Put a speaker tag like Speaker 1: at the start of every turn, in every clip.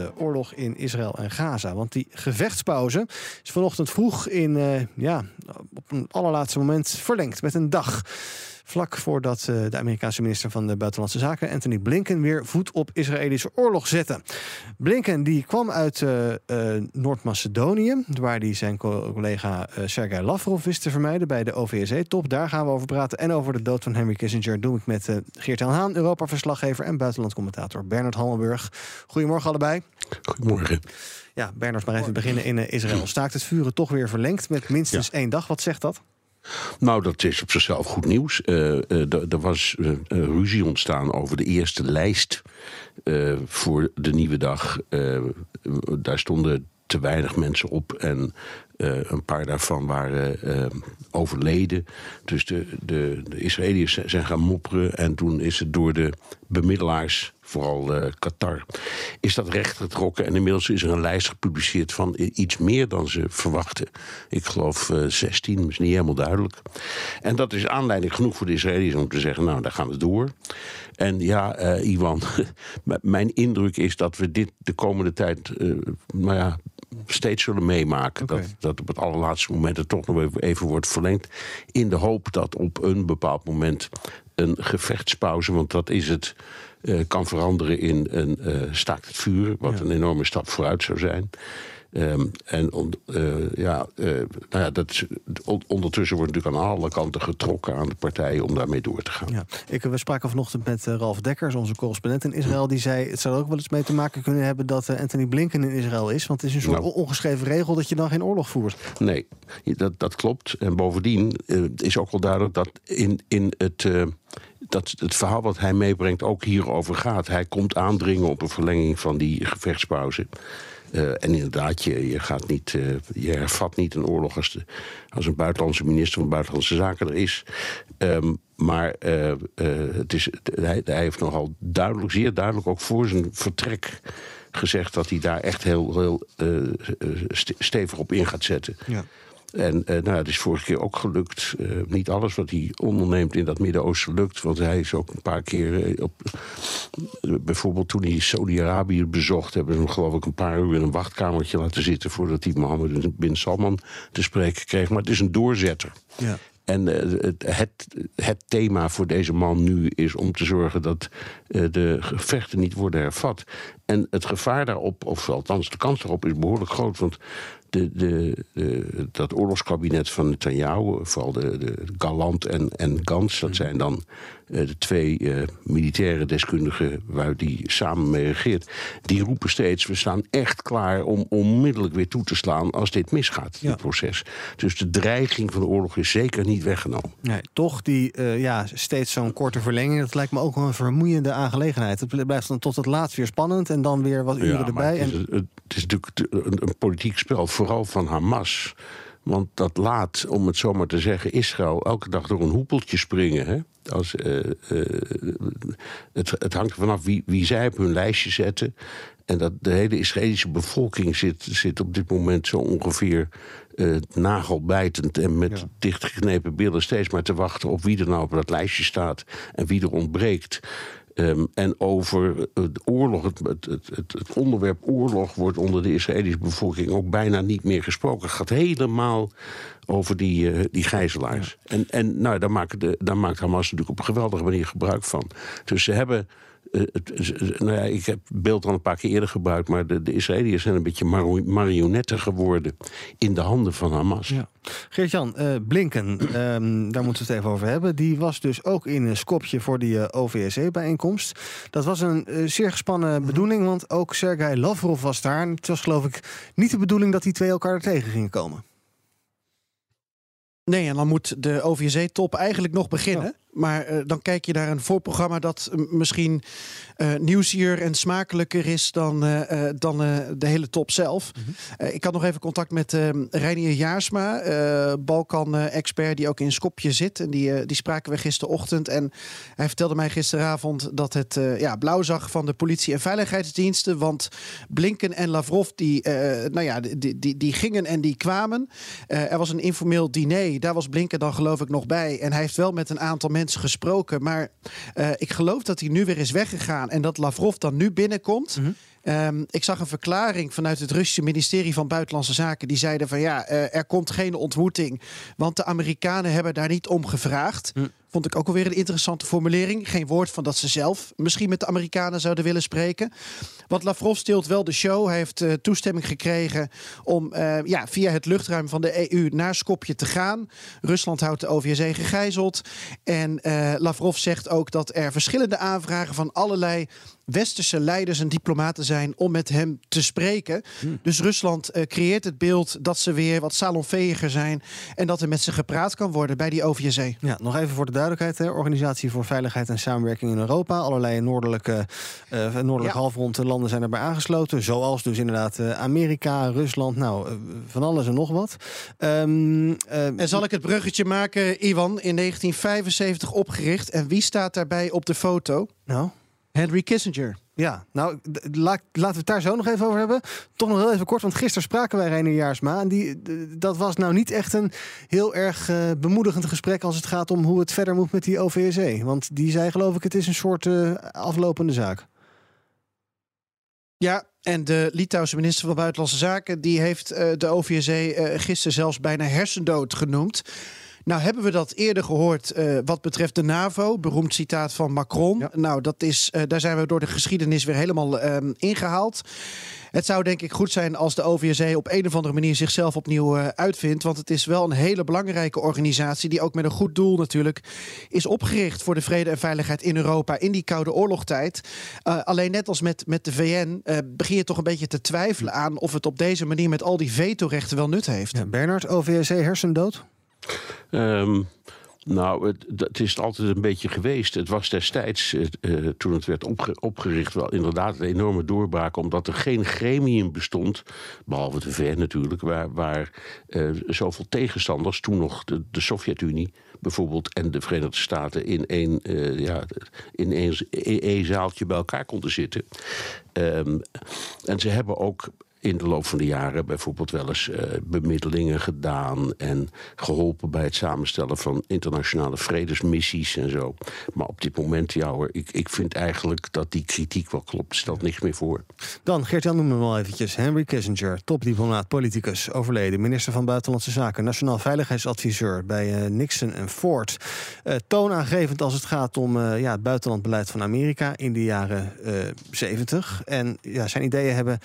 Speaker 1: De oorlog in Israël en Gaza. Want die gevechtspauze is vanochtend vroeg in, eh, ja, op een allerlaatste moment verlengd met een dag. Vlak voordat eh, de Amerikaanse minister van de Buitenlandse Zaken, Anthony Blinken, weer voet op Israëlische oorlog zette. Blinken die kwam uit eh, eh, Noord-Macedonië, waar hij zijn co- collega Sergei Lavrov wist te vermijden bij de OVSE-top. Daar gaan we over praten. En over de dood van Henry Kissinger doe ik met Geert-Jan Haan, Europa-verslaggever en buitenlandcommentator Bernard Hammelburg. Goedemorgen allebei.
Speaker 2: Goedemorgen.
Speaker 1: Ja, Bernard, maar even beginnen in Israël. Staakt het vuren toch weer verlengd met minstens één dag? Wat zegt dat?
Speaker 2: Nou, dat is op zichzelf goed nieuws. Eh, eh, er- was eh, ruzie ontstaan over de eerste lijst voor de nieuwe dag. Daar stonden te weinig mensen op en een paar daarvan waren overleden. Dus de, de, de Israëliërs zijn gaan mopperen en toen is het door de bemiddelaars, vooral eh, Qatar, is dat recht getrokken. En inmiddels is er een lijst gepubliceerd van i- iets meer dan ze verwachten. Ik geloof eh 16, is niet helemaal duidelijk. En dat is aanleiding genoeg voor de Israëliërs om te zeggen, nou, daar gaan we door. En ja, eh, Iwan, mijn indruk is dat we dit de komende tijd, eh, nou ja, steeds zullen meemaken. Dat, dat op het allerlaatste moment het toch nog even- even wordt verlengd. In de hoop dat op een bepaald moment een gevechtspauze, want dat is het, eh, kan veranderen in een eh, staakt het vuur. Wat
Speaker 1: Ja.
Speaker 2: een enorme stap vooruit zou zijn. Ehm, en on- eh, ja, eh, nou ja, dat on- ondertussen wordt natuurlijk aan alle kanten getrokken aan de partijen om daarmee door te gaan.
Speaker 1: Ja. Ik, we spraken vanochtend met eh, Ralf Dekkers, onze correspondent in Israël. Die zei, het zou er ook wel eens mee te maken kunnen hebben dat Anthony Blinken in Israël is. Want het is een soort
Speaker 2: Nou.
Speaker 1: on- ongeschreven regel dat je dan geen oorlog voert.
Speaker 2: Nee, dat, dat klopt. En bovendien is ook wel duidelijk dat in, in het, dat het verhaal wat hij meebrengt ook hierover gaat. Hij komt aandringen op een verlenging van die gevechtspauze. Eh, en inderdaad, je, je, gaat niet, eh, je hervat niet een oorlog als, de, als een buitenlandse minister van Buitenlandse Zaken er is. Ehm, maar eh, het is, hij, hij heeft nogal duidelijk, zeer duidelijk ook voor zijn vertrek gezegd dat hij daar echt heel, heel ste- stevig op in gaat zetten.
Speaker 1: Ja.
Speaker 2: En eh, nou, het is vorige keer ook gelukt. Eh, niet alles wat hij onderneemt in dat Midden-Oosten lukt. Want hij is ook een paar keer eh, op. bijvoorbeeld toen hij Saudi-Arabië bezocht, hebben ze hem geloof ik een paar uur in een wachtkamertje laten zitten. voordat hij Mohammed bin Salman te spreken kreeg. Maar het is een doorzetter.
Speaker 1: Ja.
Speaker 2: En het, het, het thema voor deze man nu is om te zorgen dat de gevechten niet worden hervat. En het gevaar daarop, of althans de kans daarop, is behoorlijk groot. Want de, de, de, dat oorlogskabinet van Netanyahu, vooral de, de Galant en, en Gans, dat zijn dan de twee eh, militaire deskundigen waar die samen mee regeert. Die roepen steeds: we staan echt klaar om onmiddellijk weer toe te slaan als dit misgaat,
Speaker 1: Ja.
Speaker 2: dit proces. Dus de dreiging van de oorlog is zeker niet weggenomen.
Speaker 1: Nee, toch die eh, ja, steeds zo'n korte verlenging. Dat lijkt me ook wel een vermoeiende aangelegenheid. Het blijft dan tot het laatst weer spannend en dan weer wat uren
Speaker 2: maar
Speaker 1: erbij.
Speaker 2: Het is,
Speaker 1: En,
Speaker 2: het is natuurlijk een, een politiek spel, vooral van Hamas. Want dat laat, om het zo maar te zeggen, Israël elke dag door een hoepeltje springen. Hè? Als, eh, eh, het, het hangt er vanaf wie, wie zij op hun lijstje zetten. En dat de hele Israëlische bevolking zit, zit op dit moment zo ongeveer eh, nagelbijtend en met
Speaker 1: Ja.
Speaker 2: dichtgeknepen billen steeds maar te wachten op wie er nou op dat lijstje staat en wie er ontbreekt. Ehm, en over het oorlog, het, het, het, het- onderwerp oorlog wordt onder de Israëlische bevolking ook bijna niet meer gesproken. Het gaat helemaal over die, eh, die gijzelaars. En, en nou, daar, maakt de, daar maakt Hamas natuurlijk op een geweldige manier gebruik van. Dus ze hebben. Eh, ze- nou ja, ik heb het beeld al een paar keer eerder gebruikt, maar de, de Israëliërs zijn een beetje marionetten geworden in de handen van Hamas.
Speaker 1: ja. Geert-Jan, eh, Blinken, ehm, daar moeten we het even over hebben. Die was dus ook in een Skopje voor die eh, OVSE-bijeenkomst. Dat was een eh, zeer gespannen bedoeling, want ook Sergei Lavrov was daar. En het was geloof ik niet de bedoeling dat die twee elkaar er tegen gingen komen.
Speaker 3: Nee, en dan moet de OVSE-top eigenlijk nog beginnen. Maar uh, dan kijk je naar een voorprogramma dat misschien uh, nieuwsier en smakelijker is dan, uh, dan de hele top zelf. Mm -hmm. ik had nog even contact met Reinier Jaarsma, Balkan-expert die ook in Skopje zit. En die, die spraken we gisterochtend. En hij vertelde mij gisteravond dat het ja, blauw zag van de politie en veiligheidsdiensten. Want Blinken en Lavrov die, nou ja, die, die, die gingen en die kwamen. er was een informeel diner, daar was Blinken dan geloof ik nog bij. En hij heeft wel met een aantal mensen gesproken. Maar uh, ik geloof dat hij nu weer is weggegaan. En dat Lavrov dan nu binnenkomt. Mm -hmm. Um, ik zag een verklaring vanuit het Russische ministerie van Buitenlandse Zaken. Die zeiden van ja, uh, er komt geen ontmoeting. Want de Amerikanen hebben daar niet om gevraagd. Hm. Vond ik ook alweer een interessante formulering. Geen woord van dat ze zelf misschien met de Amerikanen zouden willen spreken. Want Lavrov steelt wel de show. Hij heeft uh, toestemming gekregen om uh, ja, via het luchtruim van de EU naar Skopje te gaan. Rusland houdt de OVSE gegijzeld. En uh, Lavrov zegt ook dat er verschillende aanvragen van allerlei westerse leiders en diplomaten zijn om met hem te spreken. Hmm. Dus Rusland uh, creëert het beeld dat ze weer wat salonveiliger zijn en dat er met ze gepraat kan worden bij die OVSE.
Speaker 1: Ja, nog even voor de duidelijkheid: hè. Organisatie voor Veiligheid en Samenwerking in Europa. Allerlei noordelijke, uh, noordelijke ja. halfrond landen zijn erbij aangesloten. Zoals dus inderdaad uh, Amerika, Rusland, nou, van alles en nog wat.
Speaker 3: Um, en zal ik het bruggetje maken, Ivan, in 1975 opgericht. En wie staat daarbij op de foto?
Speaker 1: Nou.
Speaker 3: Henry Kissinger.
Speaker 1: Ja, nou, laat, laten we het daar zo nog even over hebben. Toch nog heel even kort, want gisteren spraken wij Reiner Jaarsma. En die, dat was nou niet echt een heel erg uh, bemoedigend gesprek als het gaat om hoe het verder moet met die OVSE. Want die zei, geloof ik, het is een soort uh, aflopende zaak.
Speaker 3: Ja, en de Litouwse minister van Buitenlandse Zaken... die heeft uh, de OVSE gisteren zelfs bijna hersendood genoemd. Nou hebben we dat eerder gehoord uh, wat betreft de NAVO. Beroemd citaat van Macron. Ja. Nou, dat is, uh, daar zijn we door de geschiedenis weer helemaal uh, ingehaald. Het zou denk ik goed zijn als de OVSE op een of andere manier zichzelf opnieuw uh, uitvindt. Want het is wel een hele belangrijke organisatie die ook met een goed doel natuurlijk is opgericht voor de vrede en veiligheid in Europa in die koude oorlogstijd. Uh, alleen net als met, met de VN uh, begin je toch een beetje te twijfelen aan of het op deze manier met al die vetorechten wel nut heeft.
Speaker 1: Ja, Bernard, OVSE hersendood?
Speaker 2: Um, nou, het, het, is altijd een beetje geweest. Het was destijds, uh, toen het werd opge opgericht, wel inderdaad een enorme doorbraak. Omdat er geen gremium bestond, behalve de VN natuurlijk, waar, waar uh, zoveel tegenstanders, toen nog de, Sovjet-Unie bijvoorbeeld en de Verenigde Staten, in één, uh, ja, in één, één zaaltje bij elkaar konden zitten. Um, en ze hebben ook in de loop van de jaren bijvoorbeeld wel eens uh, bemiddelingen gedaan en geholpen bij het samenstellen van internationale vredesmissies en zo. Maar op dit moment, ja hoor, ik, ik vind eigenlijk dat die kritiek wel klopt. Stelt niks meer voor.
Speaker 1: Dan, Geert-Jan noem hem wel eventjes. Henry Kissinger, topdiplomaat, politicus, overleden. Minister van Buitenlandse Zaken, nationaal veiligheidsadviseur bij uh, Nixon en Ford. Uh, toonaangevend als het gaat om ja, het buitenlandbeleid van Amerika in de jaren 70. En ja, zijn ideeën hebben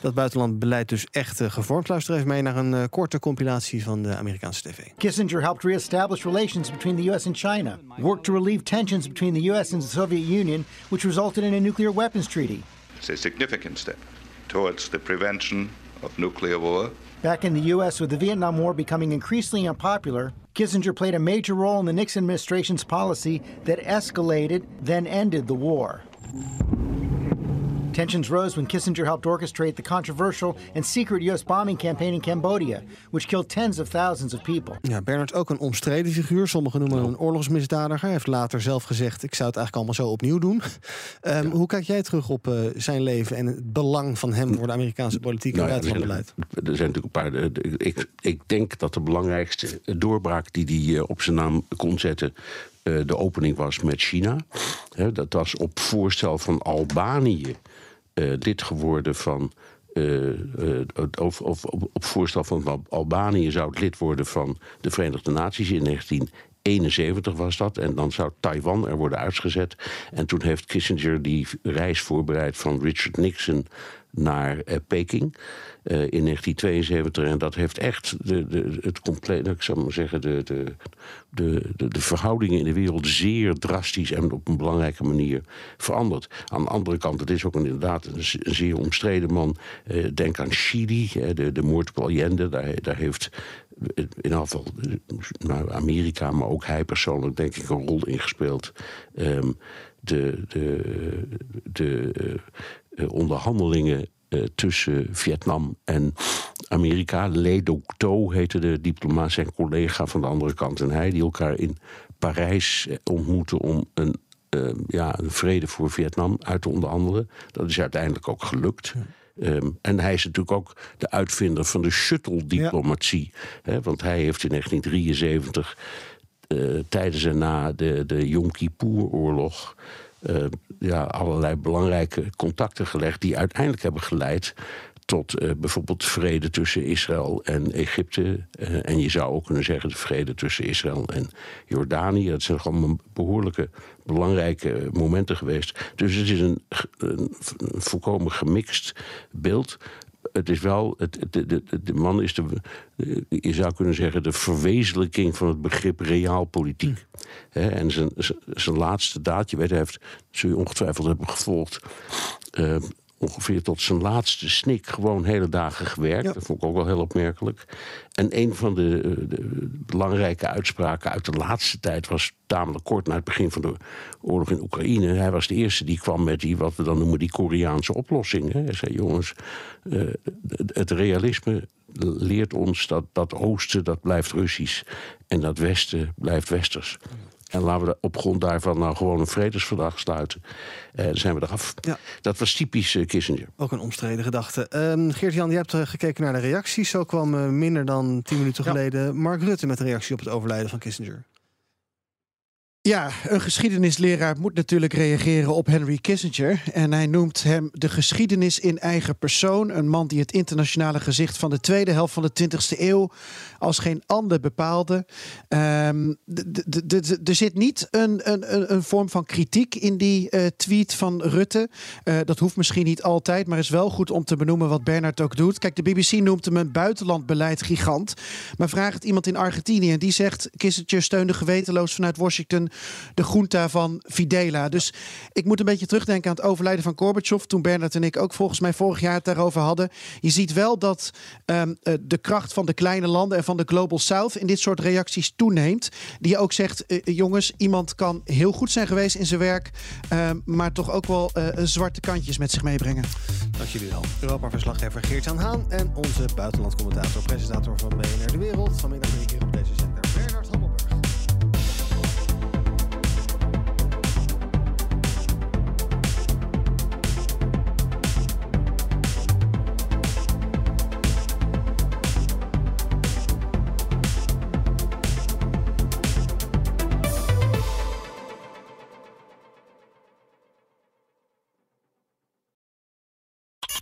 Speaker 1: dat buitenland buitenlandbeleid dus echt uh, gevormd. Luister even mee naar een uh, korte compilatie van de Amerikaanse tv.
Speaker 4: Kissinger helped re-establish relations between the US and China, worked to relieve tensions between the US and the Soviet Union, which resulted in a nuclear weapons treaty.
Speaker 5: It's a significant step towards the prevention of nuclear war.
Speaker 4: Back in the US, with the Vietnam War becoming increasingly unpopular, Kissinger played a major role in the Nixon administration's policy that escalated, then ended the war. Tensions rose when Kissinger helped orchestrate the controversial and secret U.S. bombing campaign in Cambodia, which killed tens of thousands of people.
Speaker 1: Ja, Bernard ook een omstreden figuur. Sommigen noemen hem een oorlogsmisdadiger. Hij heeft later zelf gezegd: ik zou het eigenlijk allemaal zo opnieuw doen. Um, ja. Hoe kijk jij terug op uh, zijn leven en het belang van hem voor de Amerikaanse politiek en nou ja, buitenlandbeleid?
Speaker 2: Er zijn natuurlijk een paar. Ik, ik denk dat de belangrijkste doorbraak die hij uh, op zijn naam kon zetten de opening was met China. dat was op voorstel van Albanië uh, lid geworden van. Uh, of, of, op, op voorstel van Albanië zou het lid worden van de Verenigde Naties in 1971 was dat. En dan zou Taiwan er worden uitgezet. En toen heeft Kissinger die reis voorbereid van Richard Nixon naar uh, Peking. Uh, in 1972. En dat heeft echt de, de, het compleet, ik zou maar zeggen, de, de, de, de, verhoudingen in de wereld zeer drastisch en op een belangrijke manier veranderd. Aan de andere kant, het is ook een, inderdaad een, zeer omstreden man. Uh, denk aan Chili, de, de moord op Allende. Daar, daar heeft in ieder geval nou, Amerika, maar ook hij persoonlijk, denk ik, een rol ingespeeld. Ehm, de, de, de onderhandelingen uh, tussen Vietnam en Amerika. Le Duc Tho heette de diplomaat, zijn collega van de andere kant en hij, die elkaar in Parijs ontmoeten om een, uh, ja, een vrede voor Vietnam uit te onderhandelen. Dat is uiteindelijk ook gelukt. Um, en hij is natuurlijk ook de uitvinder van de shuttle-diplomatie. Ja. Want hij heeft in 1973, uh, tijdens en na de, de Yom Kippur-oorlog... Uh, ja, allerlei belangrijke contacten gelegd... die uiteindelijk hebben geleid tot uh, bijvoorbeeld vrede tussen Israël en Egypte. Uh, en je zou ook kunnen zeggen de vrede tussen Israël en Jordanië. Dat zijn gewoon behoorlijke belangrijke momenten geweest. Dus het is een volkomen gemixt beeld. Het is wel, het, de, de, de man is de, je zou kunnen zeggen, de verwezenlijking van het begrip realpolitiek. Hm. en zijn, zijn laatste daad, je weet, hij heeft, zul je ongetwijfeld hebben gevolgd. Uh, ongeveer tot zijn laatste snik gewoon hele dagen gewerkt. Dat vond ik ook wel heel opmerkelijk. En een van de, eh, de, belangrijke uitspraken uit de laatste tijd was tamelijk kort na het begin van de oorlog in Oekraïne. Hij was de eerste die kwam met die, wat we dan noemen, die Koreaanse oplossing. Hij zei: jongens, uh, het realisme leert ons dat dat oosten dat blijft Russisch en dat westen blijft westers. En laten we op grond daarvan nou gewoon een vredesverdrag sluiten. En dan zijn we eraf. Ja. Dat was typisch uh, Kissinger.
Speaker 1: Ook een omstreden gedachte. Uh, Geert-Jan, je hebt uh, gekeken naar de reacties. Zo kwam uh, minder dan tien minuten ja. geleden Mark Rutte met een reactie op het overlijden van Kissinger.
Speaker 3: Ja, een geschiedenisleraar moet natuurlijk reageren op Henry Kissinger. En hij noemt hem de geschiedenis in eigen persoon. Een man die het internationale gezicht van de tweede helft van de 20e eeuw als geen ander bepaalde. Um, er zit niet een, een, een vorm van kritiek in die uh, tweet van Rutte. Uh, dat hoeft misschien niet altijd, maar is wel goed om te benoemen wat Bernard ook doet. Kijk, de BBC noemt hem een buitenlandbeleid gigant. Maar vraag het iemand in Argentinië en die zegt... Kissinger steunde gewetenloos vanuit Washington de junta van Fidela. Dus ik moet een beetje terugdenken aan het overlijden van Gorbachev... toen Bernard en ik ook volgens mij vorig jaar het daarover hadden. Je ziet wel dat um, uh, de kracht van de kleine landen... en van de Global South in dit soort reacties toeneemt. Die ook zegt, uh, jongens, iemand kan heel goed zijn geweest in zijn werk... Uh, maar toch ook wel zwarte kantjes met zich meebrengen.
Speaker 1: Dank jullie wel. Europa-verslaggever Geert-Jan Haan... en onze buitenlandcommentator, presentator van BNR De Wereld... vanmiddag weer een keer op deze